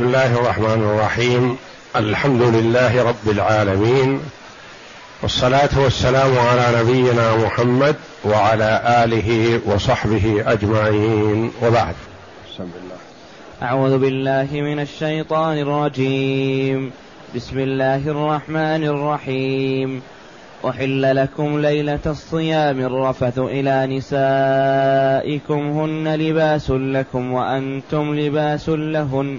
بسم الله الرحمن الرحيم. الحمد لله رب العالمين. والصلاة والسلام على نبينا محمد وعلى آله وصحبه أجمعين. وبعد. بسم الله أعوذ بالله من الشيطان الرجيم. بسم الله الرحمن الرحيم. أحل لكم ليلة الصيام الرفث إلى نسائكم. هن لباس لكم وأنتم لباس لهن.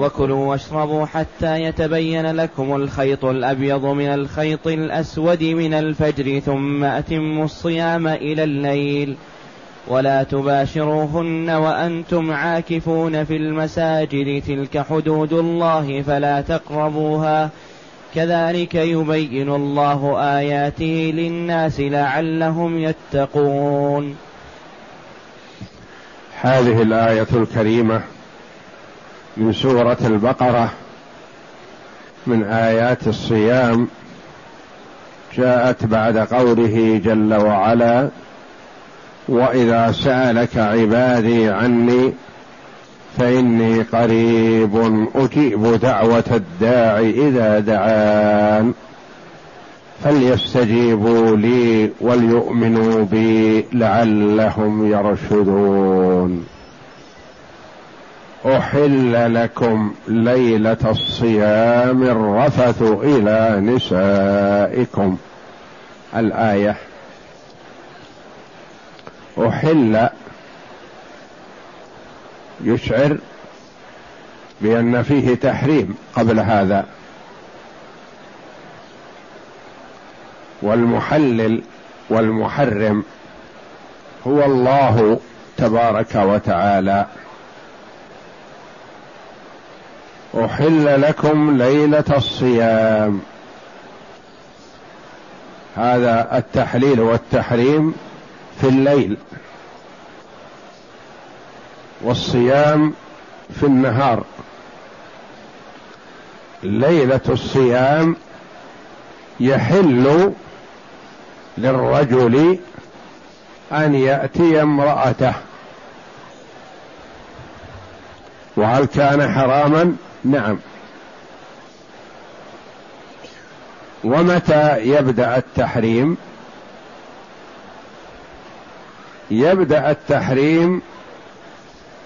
وكلوا واشربوا حتى يتبين لكم الخيط الأبيض من الخيط الأسود من الفجر ثم أتموا الصيام إلى الليل. ولا تباشروهن وأنتم عاكفون في المساجد. تلك حدود الله فلا تقربوها. كذلك يبين الله آياته للناس لعلهم يتقون. هذه الآية الكريمة من سورة البقرة من آيات الصيام جاءت بعد قوله جل وعلا وإذا سألك عبادي عني فإني قريب أجيب دعوة الداع إذا دعان فليستجيبوا لي وليؤمنوا بي لعلهم يرشدون. أحل لكم ليلة الصيام الرفث إلى نسائكم. الآية. أحل يشعر بأن فيه تحريم قبل هذا. والمحلل والمحرم هو الله تبارك وتعالى. أحل لكم ليلة الصيام. هذا التحليل والتحريم في الليل. والصيام في النهار. ليلة الصيام يحل للرجل أن يأتي امرأته. وهل كان حراما؟ نعم. ومتى يبدأ التحريم؟ يبدأ التحريم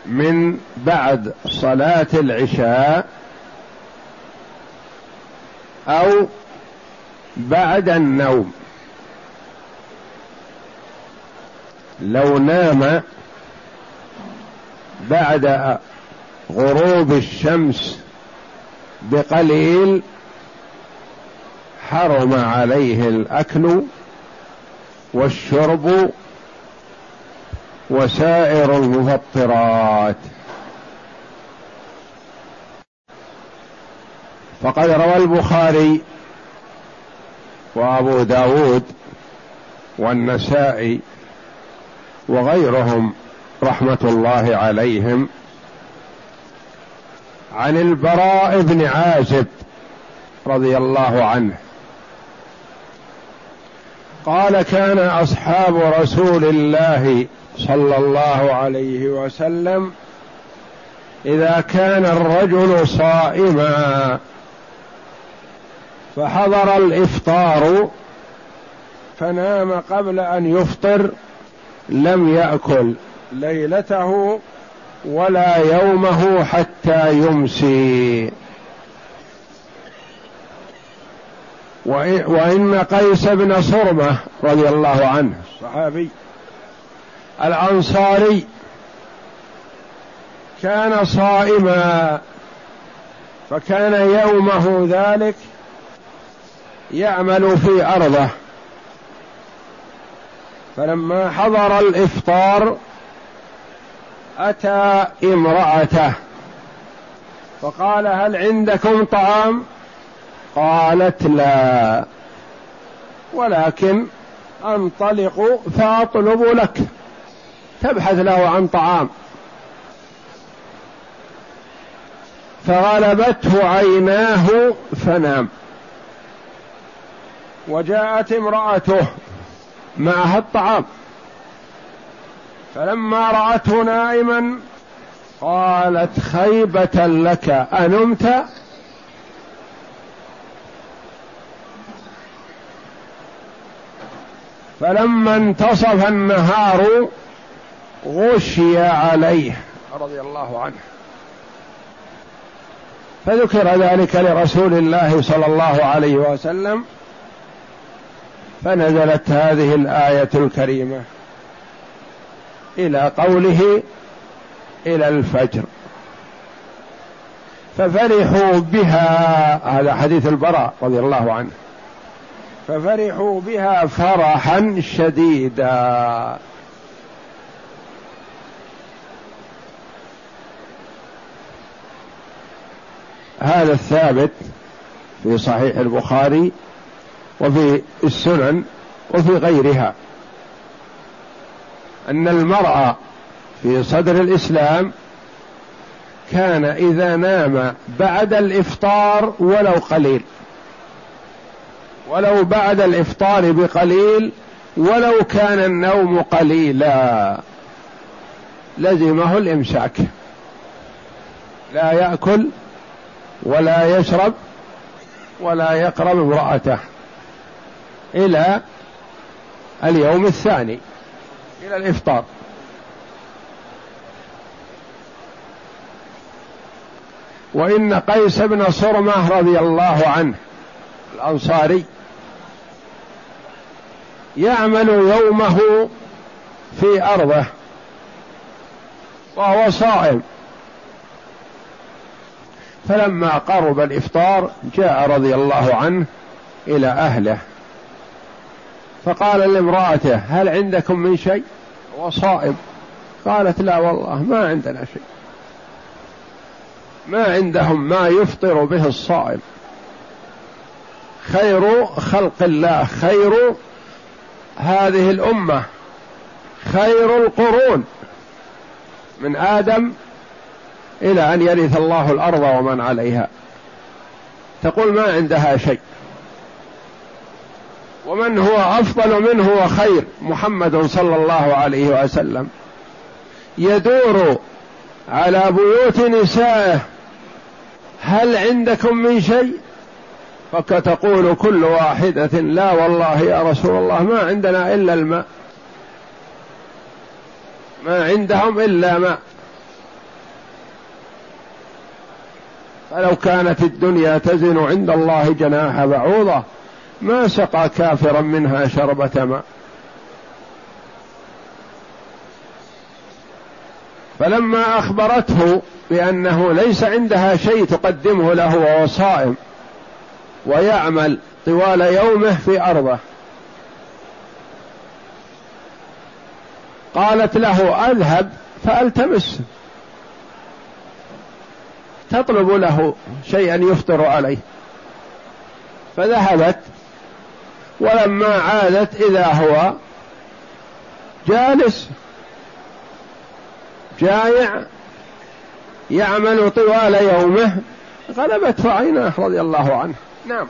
من بعد صلاة العشاء أو بعد النوم. لو نام بعد غروب الشمس بقليل حرم عليه الأكل والشرب وسائر المفطرات. فقد روى البخاري وأبو داود والنسائي وغيرهم رحمة الله عليهم عن البراء بن عازب رضي الله عنه. قال كان أصحاب رسول الله صلى الله عليه وسلم إذا كان الرجل صائما فحضر الإفطار فنام قبل أن يفطر لم يأكل. ليلته ولا يومه حتى يمسي. وإن قيس بن صرمة رضي الله عنه الصحابي الأنصاري كان صائما فكان يومه ذلك يعمل في أرضه. فلما حضر الإفطار أتى امرأته فقال هل عندكم طعام؟ قالت لا ولكن أنطلق فأطلب لك تبحث له عن طعام. فغلبته عيناه فنام. وجاءت امرأته معها الطعام؟ فلما رأته نائما قالت خيبة لك أنمت؟ فلما انتصف النهار غشي عليه رضي الله عنه. فذكر ذلك لرسول الله صلى الله عليه وسلم فنزلت هذه الآية الكريمة. إلى قوله إلى الفجر. ففرحوا بها هذا حديث البراء رضي الله عنه. ففرحوا بها فرحا شديدا. هذا الثابت في صحيح البخاري وفي السنن وفي غيرها. أن المرأة في صدر الإسلام كان إذا نام بعد الإفطار ولو قليل. ولو بعد الإفطار بقليل ولو كان النوم قليلا. لزمه الإمساك. لا يأكل ولا يشرب ولا يقرب امرأته إلى اليوم الثاني. إلى الإفطار. وإن قيس بن صرمة رضي الله عنه الأنصاري يعمل يومه في أرضه وهو صائم. فلما قرب الإفطار جاء رضي الله عنه إلى أهله. فقال لامرأته هل عندكم من شيء؟ وصائم قالت لا والله ما عندنا شيء. ما عندهم ما يفطر به الصائم. خير خلق الله خير هذه الأمة خير القرون. من آدم إلى أن يرث الله الأرض ومن عليها. تقول ما عندها شيء. ومن هو أفضل منه وخير محمد صلى الله عليه وسلم. يدور على بيوت نسائه هل عندكم من شيء؟ فكتقول كل واحدة لا والله يا رسول الله ما عندنا إلا الماء. ما عندهم إلا ماء. فلو كانت الدنيا تزن عند الله جناح بعوضة ما سقى كافرا منها شربة ماء. فلما أخبرته بأنه ليس عندها شيء تقدمه له وهو صائم ويعمل طوال يومه في أرضه قالت له أذهب فألتمس. تطلب له شيئا يفطر عليه. فذهبت ولما عادت إذا هو جالس جائع يعمل طوال يومه غلبته عيناه رضي الله عنه. نعم.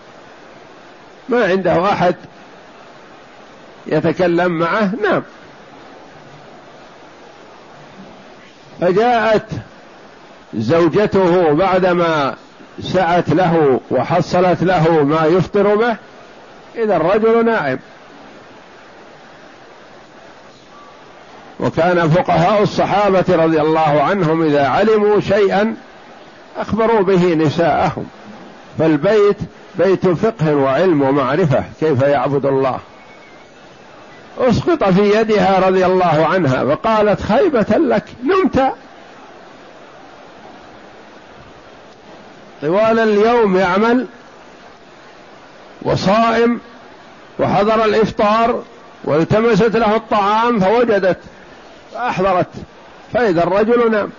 ما عنده أحد يتكلم معه؟ نعم. فجاءت زوجته بعدما سعت له وحصلت له ما يفطر به إذا الرجل نائم وكان فقهاء الصحابة رضي الله عنهم إذا علموا شيئا أخبروا به نساءهم. فالبيت بيت فقه وعلم ومعرفة كيف يعبد الله. أسقط في يدها رضي الله عنها فقالت خيبة لك نمت. طوال اليوم يعمل وصائم وحضر الإفطار والتمست له الطعام فوجدت فأحضرت. فإذا الرجل نام.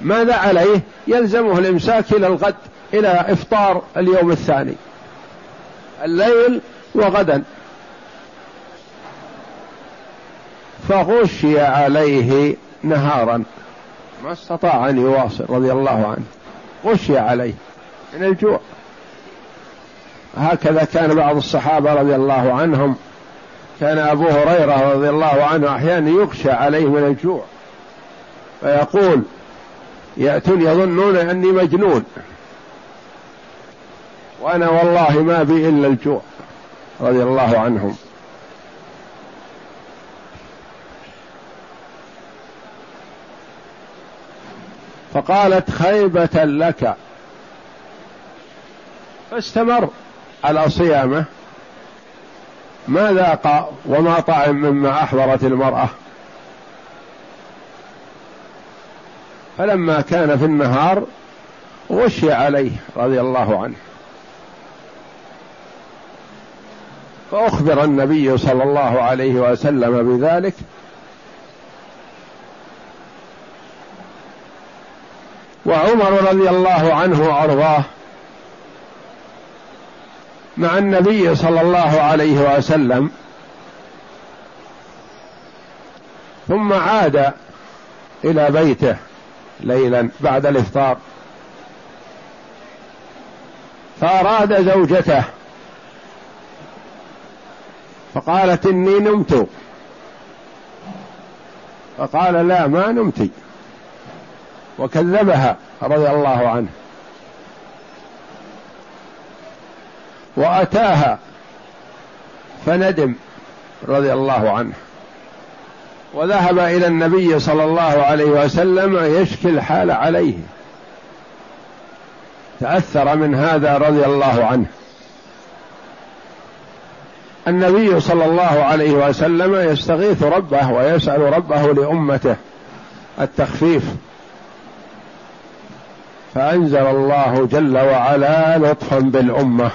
ماذا عليه؟ يلزمه الإمساك إلى الغد إلى إفطار اليوم الثاني. الليل وغدا. فغشي عليه نهارا. ما استطاع أن يواصل رضي الله عنه. غشي عليه. من الجوع. هكذا كان بعض الصحابة رضي الله عنهم. كان أبو هريرة رضي الله عنه أحيانا يغشى عليه من الجوع. فيقول يأتون يظنون أني مجنون. وأنا والله ما بي إلا الجوع رضي الله عنهم. فقالت خيبة لك. فاستمر. على صيامه ما ذاق وما طعم مما أحضرت المرأة. فلما كان في النهار غشي عليه رضي الله عنه. فأخبر النبي صلى الله عليه وسلم بذلك. وعمر رضي الله عنه وأرضاه مع النبي صلى الله عليه وسلم. ثم عاد إلى بيته ليلا بعد الإفطار. فأراد زوجته. فقالت إني نمت. فقال لا ما نمت. وكذبها رضي الله عنه. وأتاها فندم رضي الله عنه. وذهب إلى النبي صلى الله عليه وسلم يشكي الحال عليه. تأثر من هذا رضي الله عنه. النبي صلى الله عليه وسلم يستغيث ربه ويسأل ربه لأمته التخفيف. فأنزل الله جل وعلا لطفا بالأمة.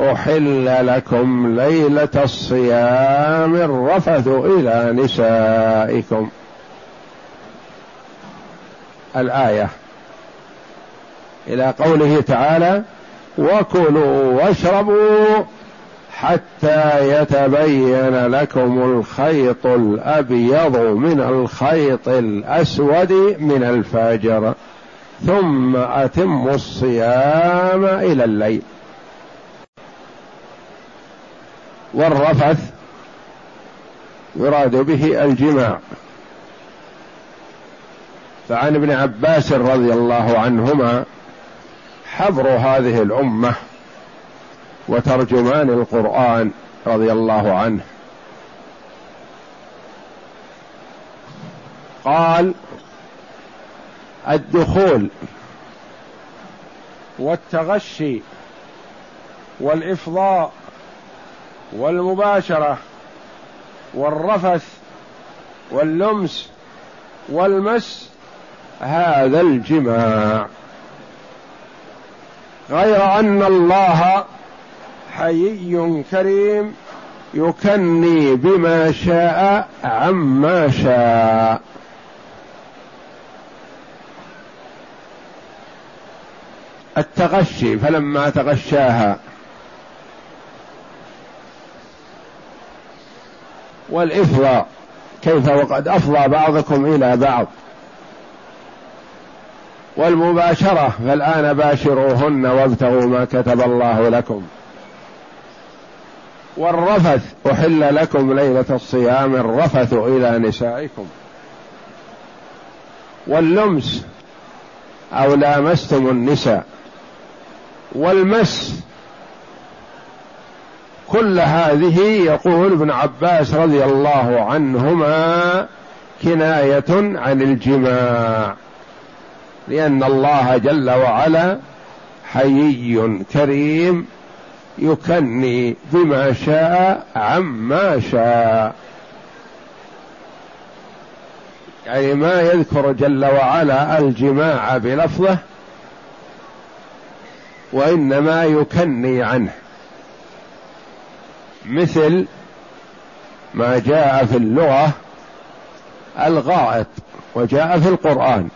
أحل لكم ليلة الصيام الرفث إلى نسائكم. الآية. إلى قوله تعالى وكلوا واشربوا حتى يتبين لكم الخيط الأبيض من الخيط الأسود من الفجر ثم أتموا الصيام إلى الليل. والرفث يراد به الجماع. فعن ابن عباس رضي الله عنهما حبر هذه الأمة وترجمان القرآن رضي الله عنه. قال الدخول والتغشي والإفضاء والمباشرة والرفث واللمس والمس هذا الجماع. غير أن الله حيي كريم يكني بما شاء عما شاء. التغشي فلما تغشاها والإفضاء كيف وقد أفضى بعضكم إلى بعض. والمباشرة فالآن باشروهن وابتغوا ما كتب الله لكم. والرفث أحل لكم ليلة الصيام الرفث إلى نسائكم. واللمس أو لامستم النساء. والمس كل هذه يقول ابن عباس رضي الله عنهما كناية عن الجماع لأن الله جل وعلا حيي كريم يكني بما شاء عما شاء. يعني ما يذكر جل وعلا الجماع بلفظه وإنما يكني عنه. مثل ما جاء في اللغة الغائط وجاء في القرآن.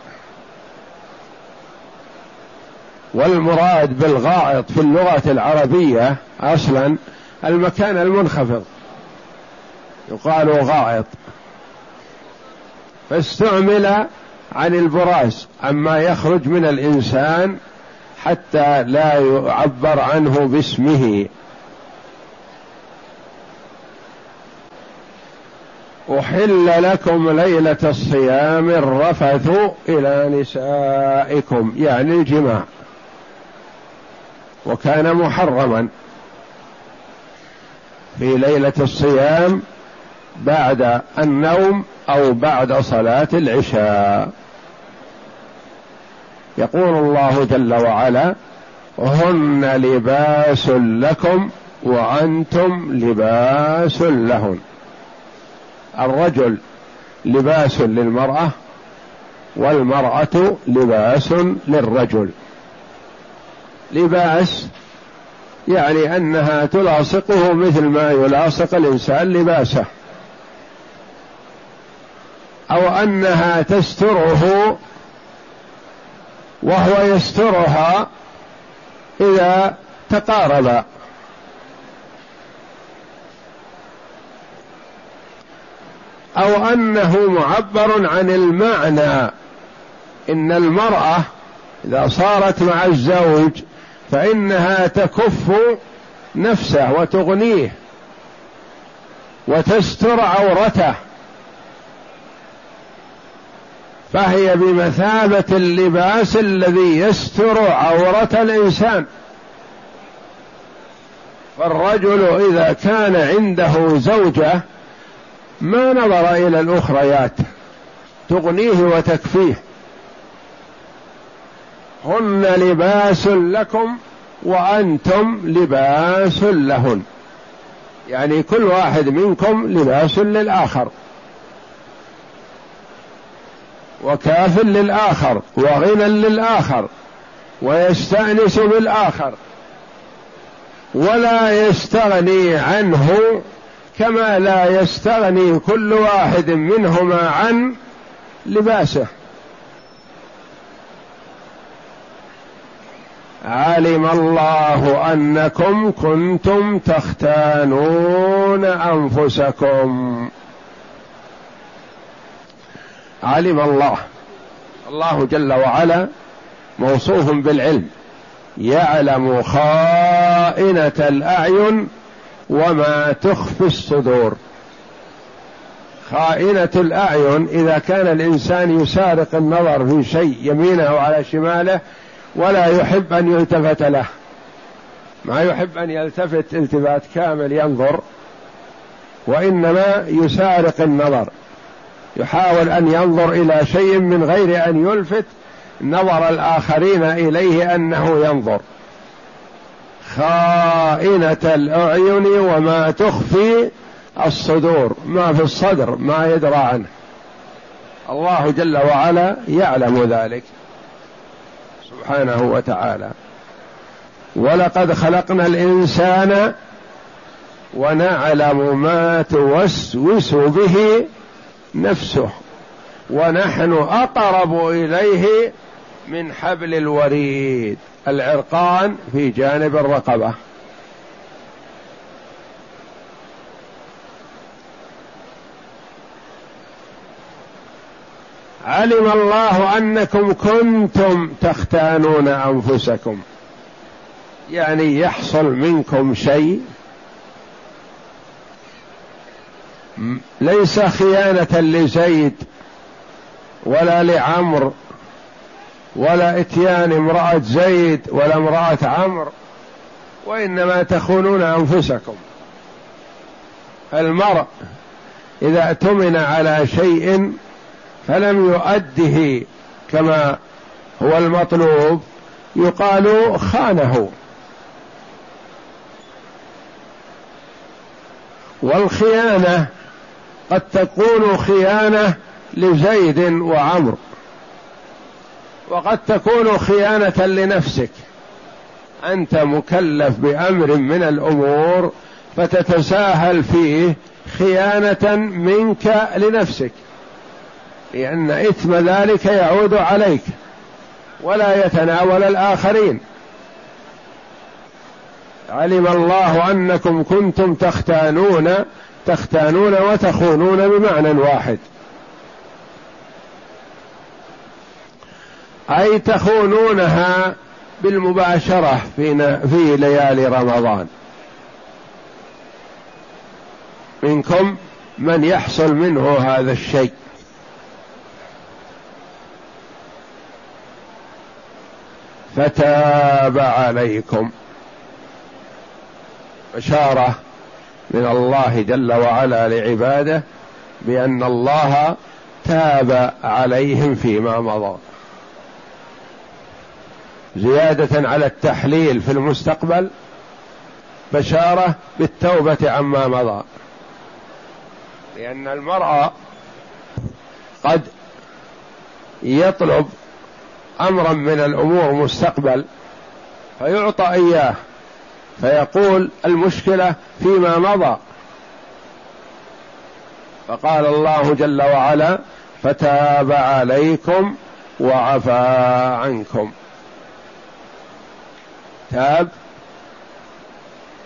والمراد بالغائط في اللغة العربية أصلا المكان المنخفض. يقال غائط. فاستعمل عن البراز عما يخرج من الإنسان حتى لا يعبر عنه باسمه. أحل لكم ليلة الصيام الرفث إلى نسائكم يعني الجماع. وكان محرما. في ليلة الصيام بعد النوم أو بعد صلاة العشاء. يقول الله جل وعلا هن لباس لكم وأنتم لباس لهن. الرجل لباس للمرأة والمرأة لباس للرجل. لباس يعني أنها تلاصقه مثل ما يلاصق الإنسان لباسه. أو أنها تستره وهو يسترها إذا تقاربا أو أنه معبر عن المعنى. إن المرأة إذا صارت مع الزوج فإنها تكف نفسه وتغنيه وتستر عورته. فهي بمثابة اللباس الذي يستر عورة الإنسان. فالرجل إذا كان عنده زوجة ما نظر إلى الاخريات تغنيه وتكفيه. هن لباس لكم وأنتم لباس لهن. يعني كل واحد منكم لباس للآخر. وكاف للآخر وغنى للآخر ويستأنس بالآخر. ولا يستغني عنه كما لا يستغني كل واحد منهما عن لباسه. علم الله أنكم كنتم تختانون أنفسكم. علم الله. الله جل وعلا موصوف بالعلم. يعلم خائنة الأعين وما تخفي الصدور. خائنة الأعين إذا كان الإنسان يسارق النظر في شيء يمينه على شماله ولا يحب أن يلتفت له. ما يحب أن يلتفت التفات كامل ينظر وإنما يسارق النظر. يحاول أن ينظر إلى شيء من غير أن يلفت نظر الآخرين إليه أنه ينظر. خائنة الأعين وما تخفي الصدور ما في الصدر ما يدرى عنه. الله جل وعلا يعلم ذلك. سبحانه وتعالى. ولقد خلقنا الإنسان ونعلم ما توسوس به نفسه. ونحن أقرب إليه من حبل الوريد. العرقان في جانب الرقبة. علم الله أنكم كنتم تختانون أنفسكم. يعني يحصل منكم شيء. ليس خيانة لزيد ولا لعمر. ولا إتيان امرأة زيد ولا امرأة عمرو وإنما تخونون أنفسكم. المرء إذا اؤتمن على شيء فلم يؤده كما هو المطلوب يقال خانه. والخيانة قد تكون خيانة لزيد وعمر وقد تكون خيانة لنفسك. أنت مكلف بأمر من الأمور فتتساهل فيه خيانة منك لنفسك. لأن إثم ذلك يعود عليك ولا يتناول الآخرين. علم الله أنكم كنتم تختانون تختانون وتخونون بمعنى واحد. أي تخونونها بالمباشرة في في ليالي رمضان. منكم من يحصل منه هذا الشيء. فتاب عليكم. بشاره من الله جل وعلا لعباده بأن الله تاب عليهم فيما مضى. زيادة على التحليل في المستقبل بشارة بالتوبة عما مضى. لأن المرأة قد يطلب أمرا من الأمور مستقبل فيعطى إياه فيقول المشكلة فيما مضى. فقال الله جل وعلا فتاب عليكم وعفى عنكم. تاب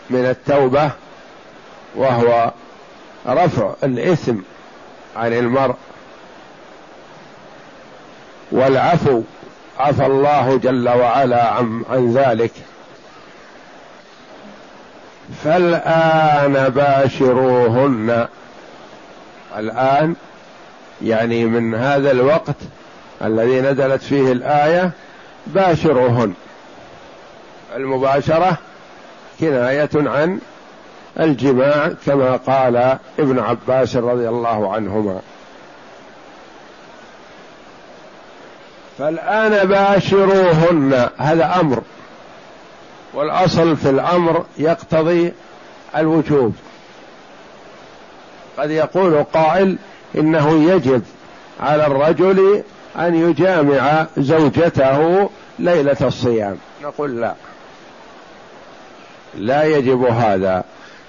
من التوبة وهو رفع الإثم عن المرء. والعفو عفى الله جل وعلا عن, عن ذلك. فالآن باشروهن. الآن يعني من هذا الوقت الذي نزلت فيه الآية باشروهن. المباشرة كناية عن الجماع كما قال ابن عباس رضي الله عنهما. فالآن باشروهن هذا أمر والأصل في الأمر يقتضي الوجوب. قد يقول قائل إنه يجب على الرجل أن يجامع زوجته ليلة الصيام. نقول لا. لا يجب هذا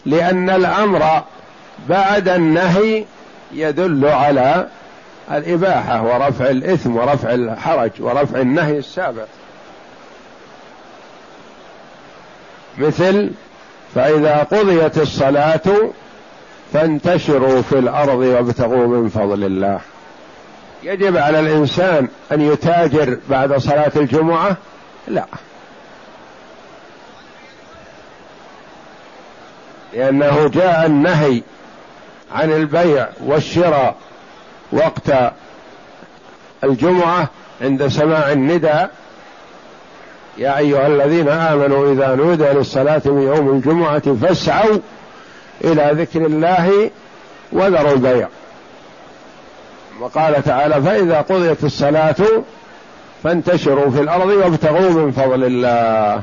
لأن الأمر بعد النهي يدل على الإباحة ورفع الإثم ورفع الحرج ورفع النهي السابق. مثل فإذا قضيت الصلاة فانتشروا في الأرض وابتغوا من فضل الله. يجب على الإنسان أن يتاجر بعد صلاة الجمعة؟ لا. لأنه جاء النهي عن البيع والشراء وقت الجمعة عند سماع النداء. يا أيها الذين آمنوا إذا نودى للصلاة من يوم الجمعة فاسعوا إلى ذكر الله وذروا البيع. وقال تعالى فإذا قضيت الصلاة فانتشروا في الأرض وابتغوا من فضل الله.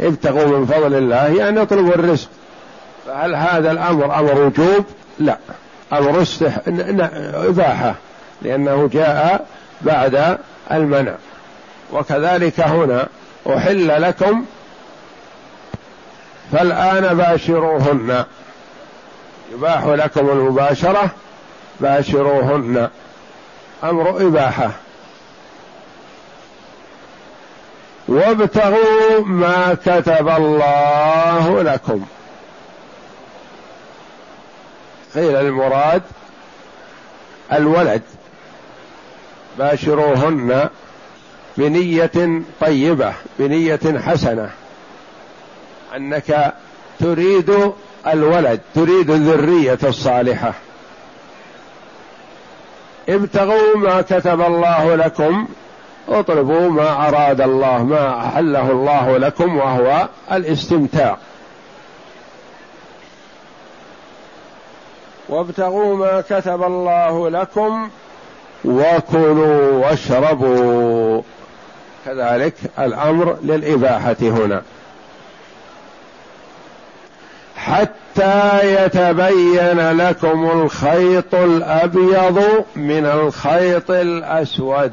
ابتغوا من فضل الله يعني اطلبوا الرزق. فهل هذا الأمر أمر وجوب؟ لا. أمر استح... إباحة لأنه جاء بعد المنع. وكذلك هنا أحل لكم فالآن باشروهن. يباح لكم المباشرة باشروهن. أمر إباحة. وابتغوا ما كتب الله لكم. قيل المراد الولد. باشروهن بنية طيبة بنية حسنة. أنك تريد الولد تريد الذرية الصالحة. ابتغوا ما كتب الله لكم اطلبوا ما أراد الله ما أحله الله لكم وهو الاستمتاع. وابتغوا ما كتب الله لكم وكلوا واشربوا. كذلك الأمر للإباحة هنا. حتى يتبين لكم الخيط الأبيض من الخيط الأسود.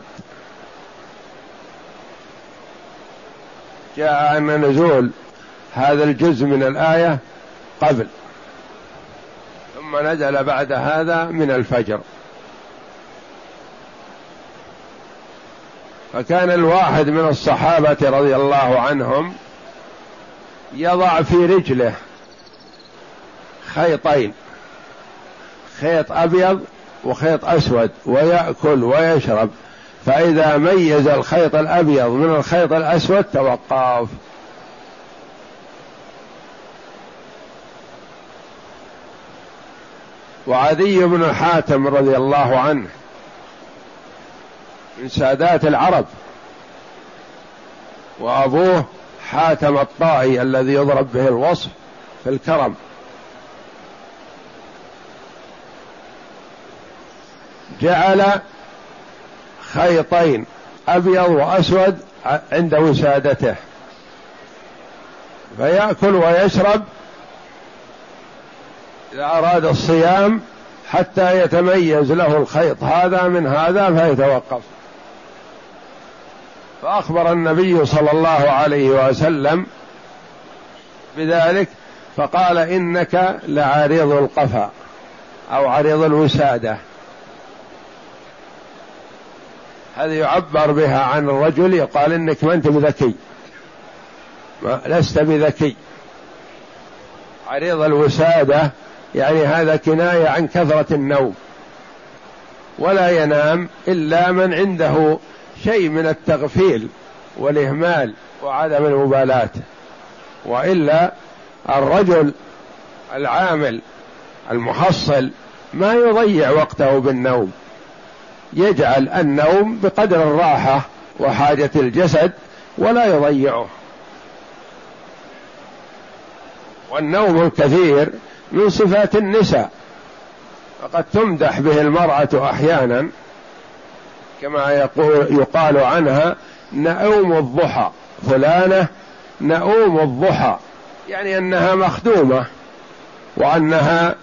جاء ان نزول هذا الجزء من الآية قبل. ثم نزل بعد هذا من الفجر. فكان الواحد من الصحابة رضي الله عنهم يضع في رجله خيطين خيط أبيض وخيط أسود ويأكل ويشرب. فإذا ميز الخيط الأبيض من الخيط الأسود توقف. وعدي بن حاتم رضي الله عنه من سادات العرب. وأبوه حاتم الطائي الذي يضرب به الوصف في الكرم. جعل خيطين أبيض وأسود عند وسادته. فيأكل ويشرب اذا أراد الصيام حتى يتميز له الخيط هذا من هذا فيتوقف. فأخبر النبي صلى الله عليه وسلم بذلك فقال إنك لعريض القفا أو عريض الوسادة. هذه يعبر بها عن الرجل يقال إنك ما أنت بذكي. ما لست بذكي. عريض الوسادة يعني هذا كناية عن كثرة النوم. ولا ينام إلا من عنده شيء من التغفيل والإهمال وعدم المبالاة. وإلا الرجل العامل المحصل ما يضيع وقته بالنوم. يجعل النوم بقدر الراحة وحاجة الجسد ولا يضيعه. والنوم الكثير من صفات النساء. فقد تمدح به المرأة أحيانا كما يقول يقال عنها نؤوم الضحى. فلانة نؤوم الضحى. يعني أنها مخدومة وأنها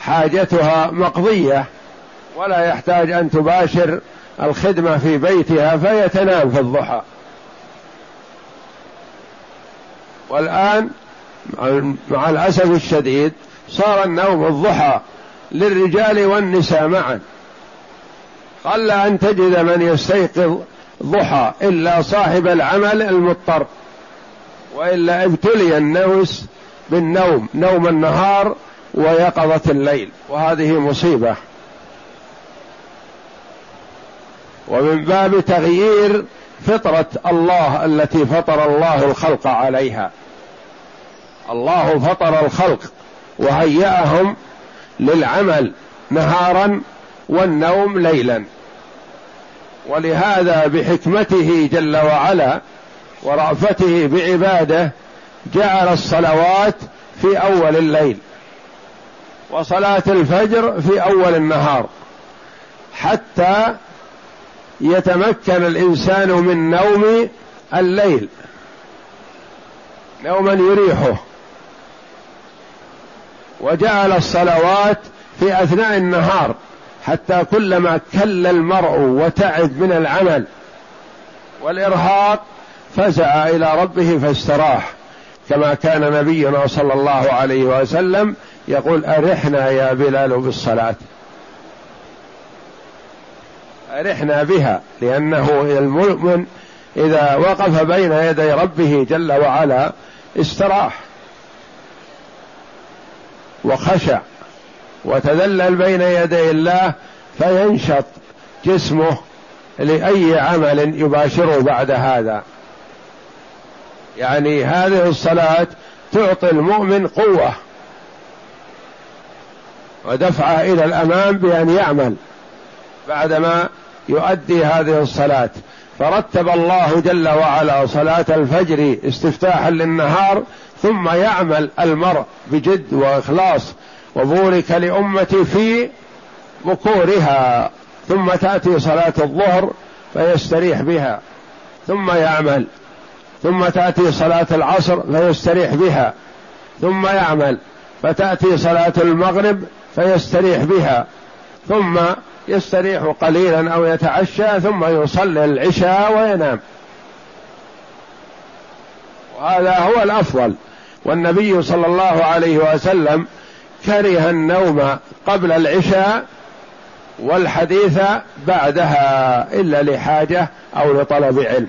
حاجتها مقضية ولا يحتاج أن تباشر الخدمة في بيتها فيتنام في الضحى. والآن مع الأسف الشديد صار النوم الضحى للرجال والنساء معا. قل أن تجد من يستيقظ ضحى إلا صاحب العمل المضطر وإلا ابتلي النوس بالنوم نوم النهار ويقظة الليل. وهذه مصيبة. ومن باب تغيير فطرة الله التي فطر الله الخلق عليها. الله فطر الخلق. وهيأهم للعمل نهارا والنوم ليلا. ولهذا بحكمته جل وعلا ورأفته بعباده جعل الصلوات في أول الليل وصلاة الفجر في أول النهار حتى يتمكن الإنسان من نوم الليل نوما يريحه. وجعل الصلوات في أثناء النهار حتى كلما كل المرء وتعب من العمل والإرهاق فزع إلى ربه فاستراح كما كان نبينا صلى الله عليه وسلم يقول أرحنا يا بلال بالصلاة. أرحنا بها لأنه المؤمن إذا وقف بين يدي ربه جل وعلا استراح. وخشع وتذلل بين يدي الله فينشط جسمه لأي عمل يباشره بعد هذا. يعني هذه الصلاة تعطي المؤمن قوة ودفعه إلى الأمام بأن يعمل بعدما يؤدي هذه الصلاة. فرتب الله جل وعلا صلاة الفجر استفتاحا للنهار ثم يعمل المرء بجد وإخلاص وبورك لأمتي في بكورها. ثم تأتي صلاة الظهر فيستريح بها. ثم يعمل. ثم تأتي صلاة العصر فيستريح بها. ثم يعمل. فتأتي صلاة المغرب فيستريح بها. ثم يستريح قليلا أو يتعشى ثم يصلي العشاء وينام. وهذا هو الأفضل. والنبي صلى الله عليه وسلم كره النوم قبل العشاء والحديث بعدها إلا لحاجة أو لطلب علم.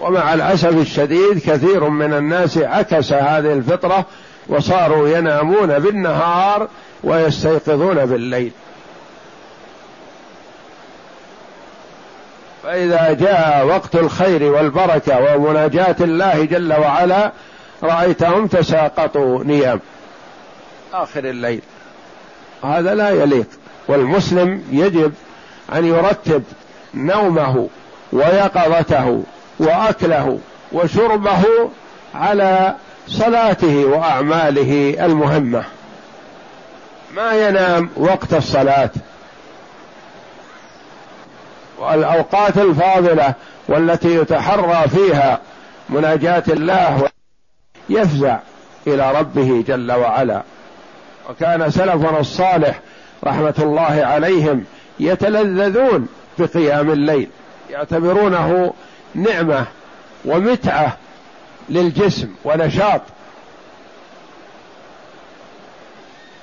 ومع الأسف الشديد كثير من الناس عكس هذه الفطرة وصاروا ينامون بالنهار ويستيقظون بالليل. فإذا جاء وقت الخير والبركة ومناجاة الله جل وعلا رأيتهم تساقطوا نيام آخر الليل. هذا لا يليق. والمسلم يجب أن يرتب نومه ويقظته وأكله وشربه على صلاته وأعماله المهمة. ما ينام وقت الصلاة؟ والأوقات الفاضلة والتي يتحرى فيها مناجاة الله يفزع إلى ربه جل وعلا. وكان سلفنا الصالح رحمة الله عليهم يتلذذون بقيام الليل يعتبرونه نعمة ومتعة للجسم ونشاط.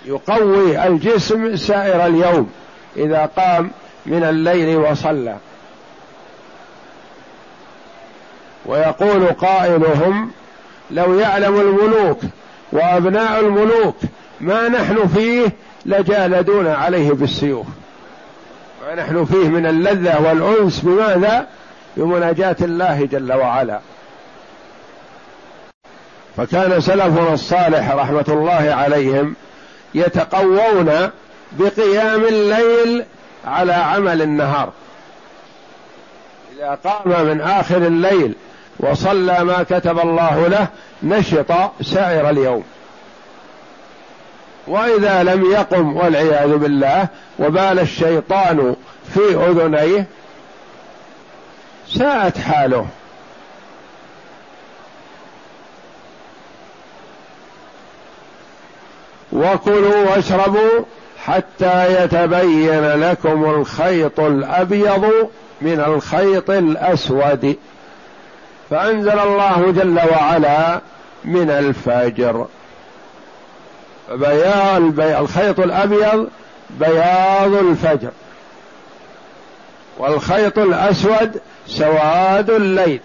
يقوي الجسم سائر اليوم. إذا قام من الليل وصلى. ويقول قائلهم لو يعلم الملوك وأبناء الملوك ما نحن فيه لجالدون عليه بالسيوف ما نحن فيه من اللذة والأنس بماذا؟ بمناجاة الله جل وعلا. فكان سلفنا الصالح رحمة الله عليهم يتقوون بقيام الليل على عمل النهار. إذا قام من آخر الليل وصلى ما كتب الله له نشط سائر اليوم. وإذا لم يقم والعياذ بالله وبال الشيطان في أذنيه ساءت حاله. وكلوا واشربوا حتى يتبين لكم الخيط الأبيض من الخيط الأسود. فأنزل الله جل وعلا من الفجر. الخيط الأبيض بياض الفجر. والخيط الأسود سواد الليل.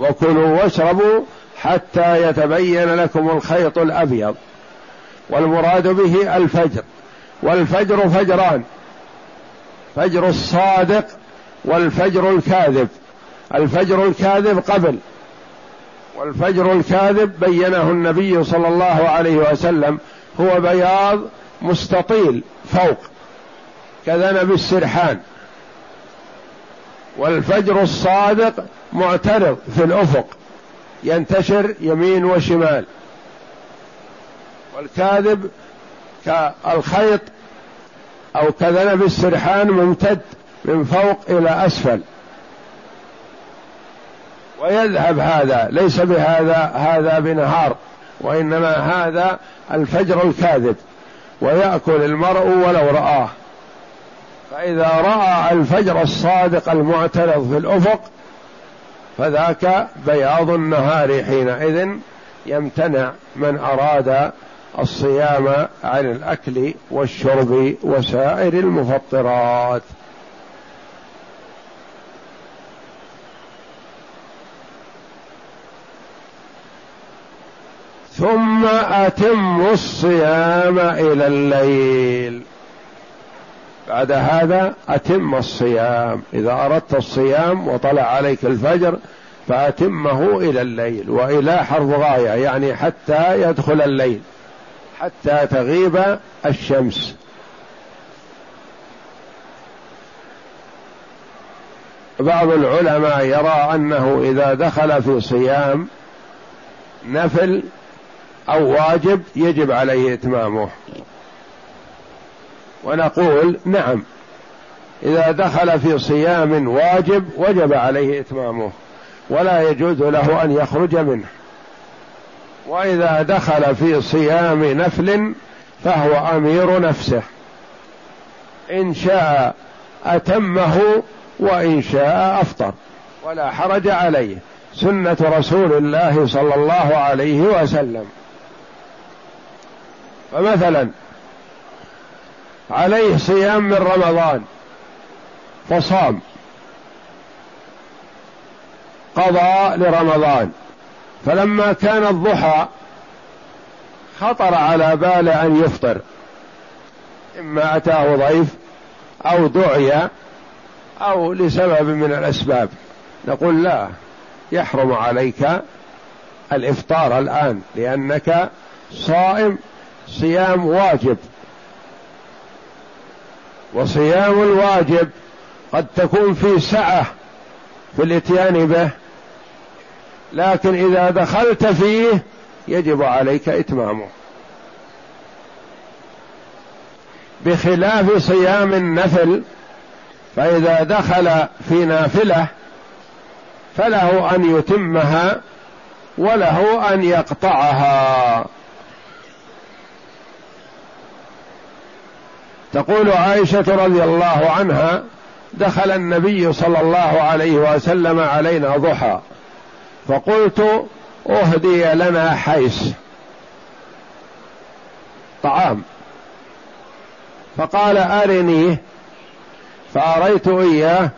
وكلوا واشربوا حتى يتبين لكم الخيط الأبيض. والمراد به الفجر. والفجر فجران. فجر الصادق والفجر الكاذب. الفجر الكاذب قبل. والفجر الكاذب بينه النبي صلى الله عليه وسلم هو بياض مستطيل فوق. كذنب السرحان. والفجر الصادق معترض في الأفق. ينتشر يمين وشمال. والكاذب كالخيط أو كذنب السرحان ممتد من فوق إلى أسفل. ويذهب هذا ليس بهذا هذا بنهار وإنما هذا الفجر الكاذب. ويأكل المرء ولو رآه. فإذا رأى الفجر الصادق المعترض في الأفق فذاك بياض النهار حينئذ يمتنع من أراد الصيام عن الأكل والشرب وسائر المفطرات. ثم أتموا الصيام إلى الليل. بعد هذا أتم الصيام. إذا أردت الصيام وطلع عليك الفجر فأتمه إلى الليل. وإلى حرف غاية يعني حتى يدخل الليل. حتى تغيب الشمس. بعض العلماء يرى أنه إذا دخل في صيام نفل أو واجب يجب عليه إتمامه. ونقول نعم إذا دخل في صيام واجب وجب عليه إتمامه ولا يجوز له أن يخرج منه. وإذا دخل في صيام نفل فهو أمير نفسه. إن شاء أتمه وإن شاء أفطر. ولا حرج عليه. سنة رسول الله صلى الله عليه وسلم. فمثلا عليه صيام من رمضان فصام. قضى لرمضان. فلما كان الضحى خطر على بال أن يفطر إما أتاه ضيف أو دعي أو لسبب من الأسباب. نقول لا يحرم عليك الإفطار الآن لأنك صائم صيام واجب. وصيام الواجب قد تكون في سعة في الإتيان به لكن إذا دخلت فيه يجب عليك إتمامه. بخلاف صيام النفل فإذا دخل في نافلة فله أن يتمها وله أن يقطعها. تقول عائشة رضي الله عنها دخل النبي صلى الله عليه وسلم علينا ضحى. فقلت اهدي لنا حيس طعام. فقال ارنيه فاريت اياه.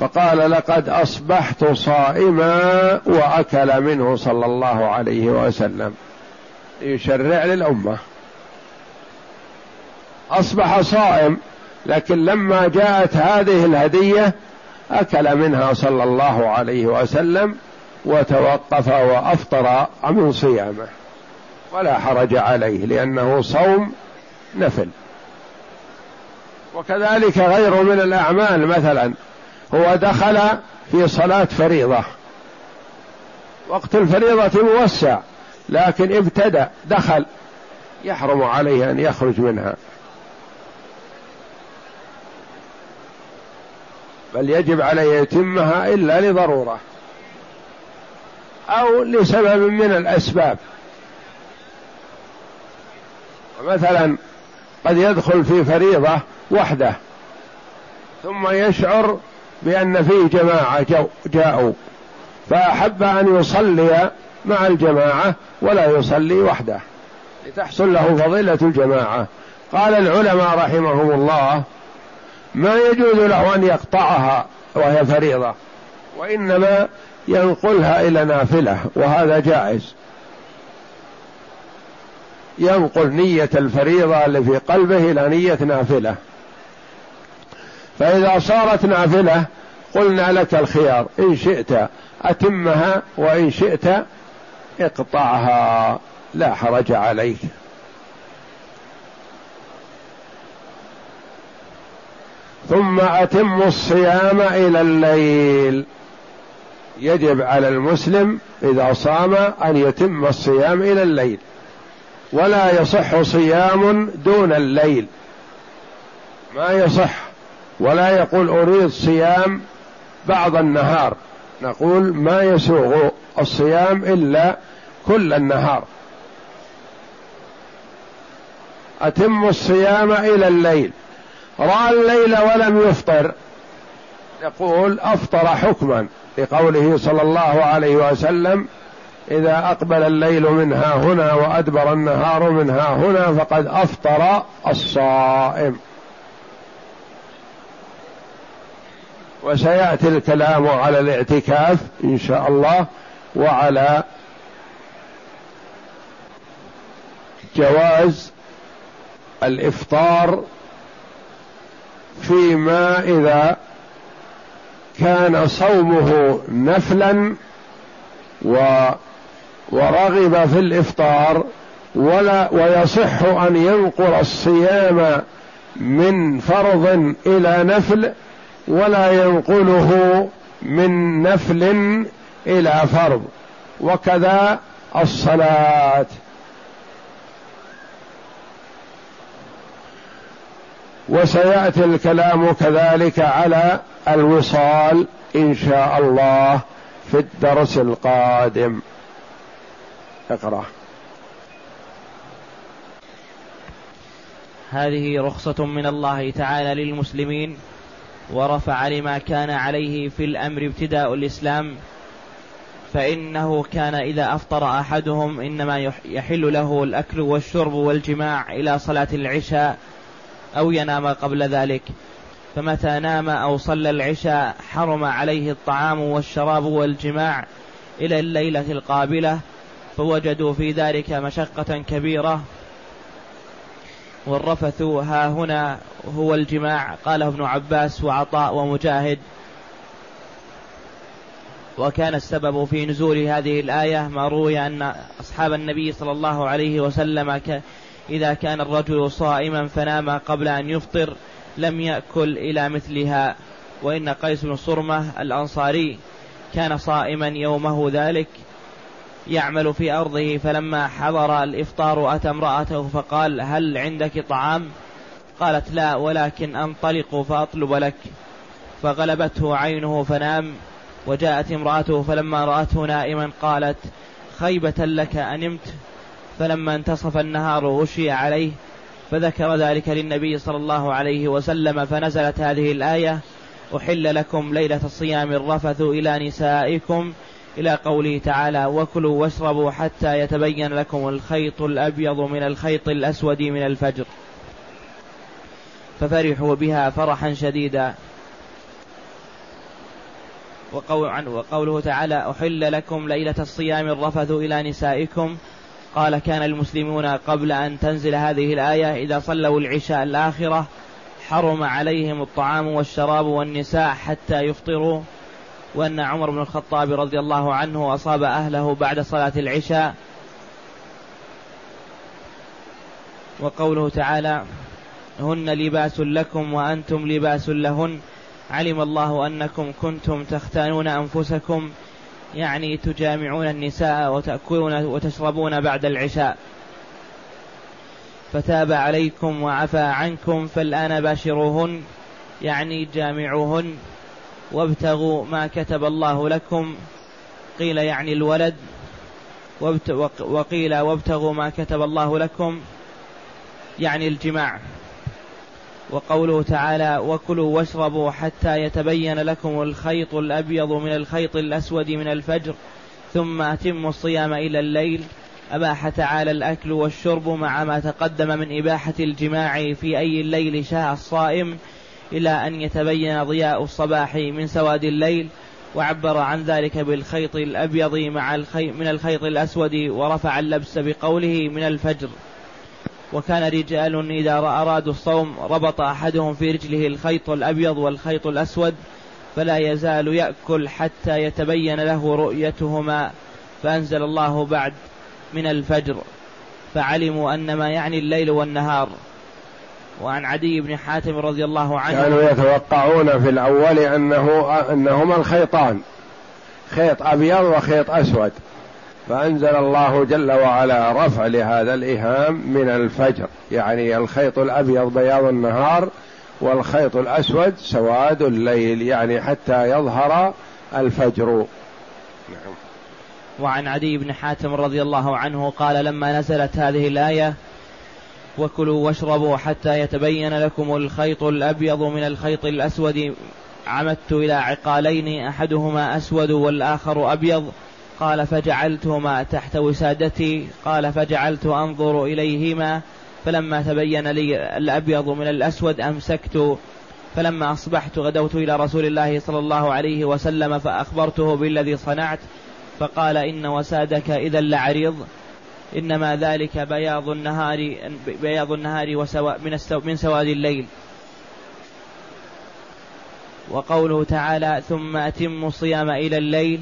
فقال لقد اصبحت صائما واكل منه صلى الله عليه وسلم. يشرع للامه. اصبح صائم لكن لما جاءت هذه الهدية أكل منها صلى الله عليه وسلم وتوقف وأفطر من صيامه. ولا حرج عليه لأنه صوم نفل. وكذلك غيره من الأعمال مثلا هو دخل في صلاة فريضة. وقت الفريضة موسع لكن ابتدأ دخل. يحرم عليه أن يخرج منها. بل يجب عليه يتمها إلا لضرورة. أو لسبب من الأسباب. مثلا قد يدخل في فريضة وحده ثم يشعر بأن فيه جماعة جاءوا فأحب أن يصلي مع الجماعة ولا يصلي وحده لتحصل له فضيلة الجماعة. قال العلماء رحمهم الله ما يجوز له أن يقطعها وهي فريضة وإنما ينقلها إلى نافلة وهذا جائز. ينقل نية الفريضة اللي في قلبه إلى نية نافلة. فإذا صارت نافلة قلنا لك الخيار إن شئت أتمها وإن شئت اقطعها لا حرج عليك. ثم أتم الصيام إلى الليل. يجب على المسلم إذا صام أن يتم الصيام إلى الليل. ولا يصح صيام دون الليل. ما يصح. ولا يقول أريد صيام بعض النهار. نقول ما يسوغ الصيام إلا كل النهار. أتم الصيام إلى الليل. رأى الليل ولم يفطر. يقول أفطر حكما. لقوله صلى الله عليه وسلم إذا أقبل الليل منها هنا وأدبر النهار منها هنا فقد أفطر الصائم. وسيأتي الكلام على الاعتكاف إن شاء الله وعلى جواز الإفطار فيما إذا كان صومه نفلا و ورغب في الإفطار ولا ويصح أن ينقل الصيام من فرض إلى نفل ولا ينقله من نفل إلى فرض وكذا الصلاة. وسيأتي الكلام كذلك على الوصال إن شاء الله في الدرس القادم. اقرأ. هذه رخصة من الله تعالى للمسلمين ورفع لما كان عليه في الأمر ابتداء الإسلام فإنه كان إذا أفطر أحدهم إنما يحل له الأكل والشرب والجماع إلى صلاة العشاء أو ينام قبل ذلك. فمتى نام أو صلى العشاء حرم عليه الطعام والشراب والجماع إلى الليلة القابلة فوجدوا في ذلك مشقة كبيرة. والرفث ها هنا هو الجماع قاله ابن عباس وعطاء ومجاهد. وكان السبب في نزول هذه الآية ما روي أن أصحاب النبي صلى الله عليه وسلم إذا كان الرجل صائما فنام قبل أن يفطر. لم يأكل إلى مثلها. وإن قيس بن صرمة الأنصاري كان صائما يومه ذلك يعمل في أرضه فلما حضر الإفطار أتى امرأته فقال هل عندك طعام؟ قالت لا ولكن أنطلق فأطلب لك. فغلبته عينه فنام وجاءت امرأته فلما رأته نائما قالت خيبة لك أنمت. فلما انتصف النهار غشي عليه فذكر ذلك للنبي صلى الله عليه وسلم فنزلت هذه الآية أحل لكم ليلة الصيام الرفث إلى نسائكم إلى قوله تعالى وكلوا واشربوا حتى يتبين لكم الخيط الأبيض من الخيط الأسود من الفجر ففرحوا بها فرحا شديدا. وقول وقوله تعالى أحل لكم ليلة الصيام الرفث إلى نسائكم قال كان المسلمون قبل أن تنزل هذه الآية إذا صلوا العشاء الآخرة حرم عليهم الطعام والشراب والنساء حتى يفطروا. وأن عمر بن الخطاب رضي الله عنه أصاب أهله بعد صلاة العشاء. وقوله تعالى هن لباس لكم وأنتم لباس لهن علم الله أنكم كنتم تختانون أنفسكم. يعني تجامعون النساء وتأكلون وتشربون بعد العشاء. فتاب عليكم وعفى عنكم فالآن باشروهن يعني جامعوهن وابتغوا ما كتب الله لكم. قيل يعني الولد وقيل وابتغوا ما كتب الله لكم يعني الجماع. وقوله تعالى وكلوا واشربوا حتى يتبين لكم الخيط الأبيض من الخيط الأسود من الفجر ثم أتموا الصيام إلى الليل. أباح تعالى الأكل والشرب مع ما تقدم من إباحة الجماع في أي الليل شاء الصائم إلى أن يتبين ضياء الصباح من سواد الليل. وعبر عن ذلك بالخيط الأبيض مع الخي من الخيط الأسود ورفع اللبس بقوله من الفجر. وكان رجال إذا أرادوا الصوم ربط أحدهم في رجله الخيط الأبيض والخيط الأسود فلا يزال يأكل حتى يتبين له رؤيتهما فأنزل الله بعد من الفجر. فعلموا أن ما يعني الليل والنهار. وعن عدي بن حاتم رضي الله عنه كانوا يتوقعون في الأول أنه أنهما الخيطان خيط أبيض وخيط أسود. فأنزل الله جل وعلا رفع لهذا الإهام من الفجر يعني الخيط الأبيض بياض النهار والخيط الأسود سواد الليل يعني حتى يظهر الفجر. نعم. وعن عدي بن حاتم رضي الله عنه قال لما نزلت هذه الآية وكلوا واشربوا حتى يتبين لكم الخيط الأبيض من الخيط الأسود. عمدت إلى عقالين أحدهما أسود والآخر أبيض. قال فجعلتهما تحت وسادتي. قال فجعلت أنظر إليهما. فلما تبين لي الأبيض من الأسود أمسكت. فلما أصبحت غدوت إلى رسول الله صلى الله عليه وسلم فأخبرته بالذي صنعت. فقال إن وسادك إذا لعريض. إنما ذلك بياض النهار بياض النهار وسوا من من سواد الليل. وقوله تعالى ثم أتموا الصيام إلى الليل.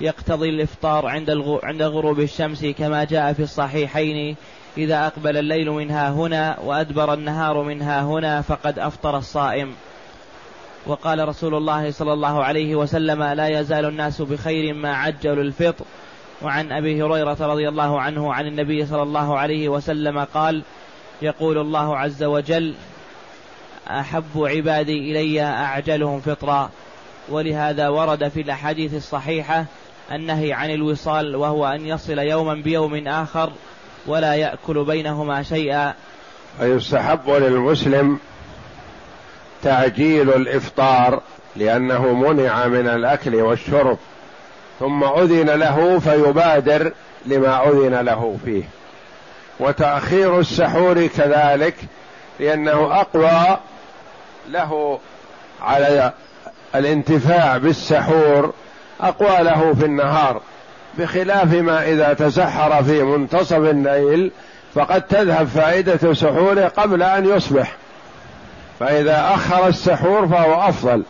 يقتضي الإفطار عند عند غروب الشمس كما جاء في الصحيحين. إذا أقبل الليل منها هنا وأدبر النهار منها هنا فقد أفطر الصائم. وقال رسول الله صلى الله عليه وسلم لا يزال الناس بخير ما عجلوا الفطر. وعن أبي هريرة رضي الله عنه عن النبي صلى الله عليه وسلم قال يقول الله عز وجل أحب عبادي إلي أعجلهم فطرا. ولهذا ورد في الأحاديث الصحيحة النهي عن الوصال وهو أن يصل يوما بيوم آخر ولا يأكل بينهما شيئا. فيستحب للمسلم تعجيل الإفطار لأنه منع من الأكل والشرب ثم أذن له فيبادر لما أذن له فيه. وتأخير السحور كذلك لأنه أقوى له على الانتفاع بالسحور اقوى له في النهار بخلاف ما إذا تسحر في منتصف الليل فقد تذهب فائدة سحوره قبل أن يصبح. فإذا أخر السحور فهو أفضل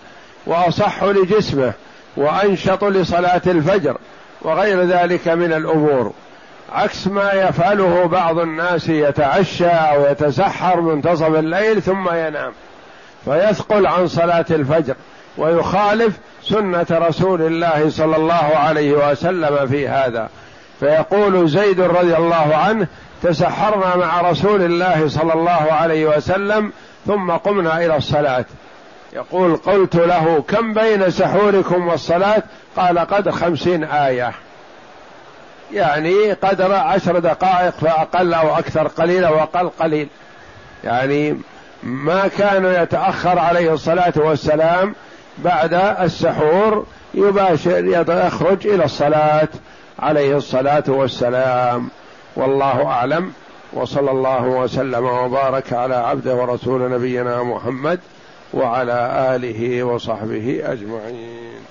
وأصح لجسمه وأنشط لصلاة الفجر وغير ذلك من الأمور. عكس ما يفعله بعض الناس يتعشى أو يتسحر منتصف الليل ثم ينام فيثقل عن صلاة الفجر. ويخالف سنة رسول الله صلى الله عليه وسلم في هذا. فيقول زيد رضي الله عنه تسحرنا مع رسول الله صلى الله عليه وسلم ثم قمنا إلى الصلاة. يقول قلت له كم بين سحوركم والصلاة؟ قال قدر خمسين آية. يعني قدر عشر دقائق فأقل أو أكثر قليل أو أقل قليل. يعني ما كان يتأخر عليه الصلاة والسلام بعد السحور يباشر يخرج إلى الصلاة عليه الصلاة والسلام. والله أعلم. وصلى الله وسلم وبارك على عبده ورسول نبينا محمد وعلى آله وصحبه أجمعين.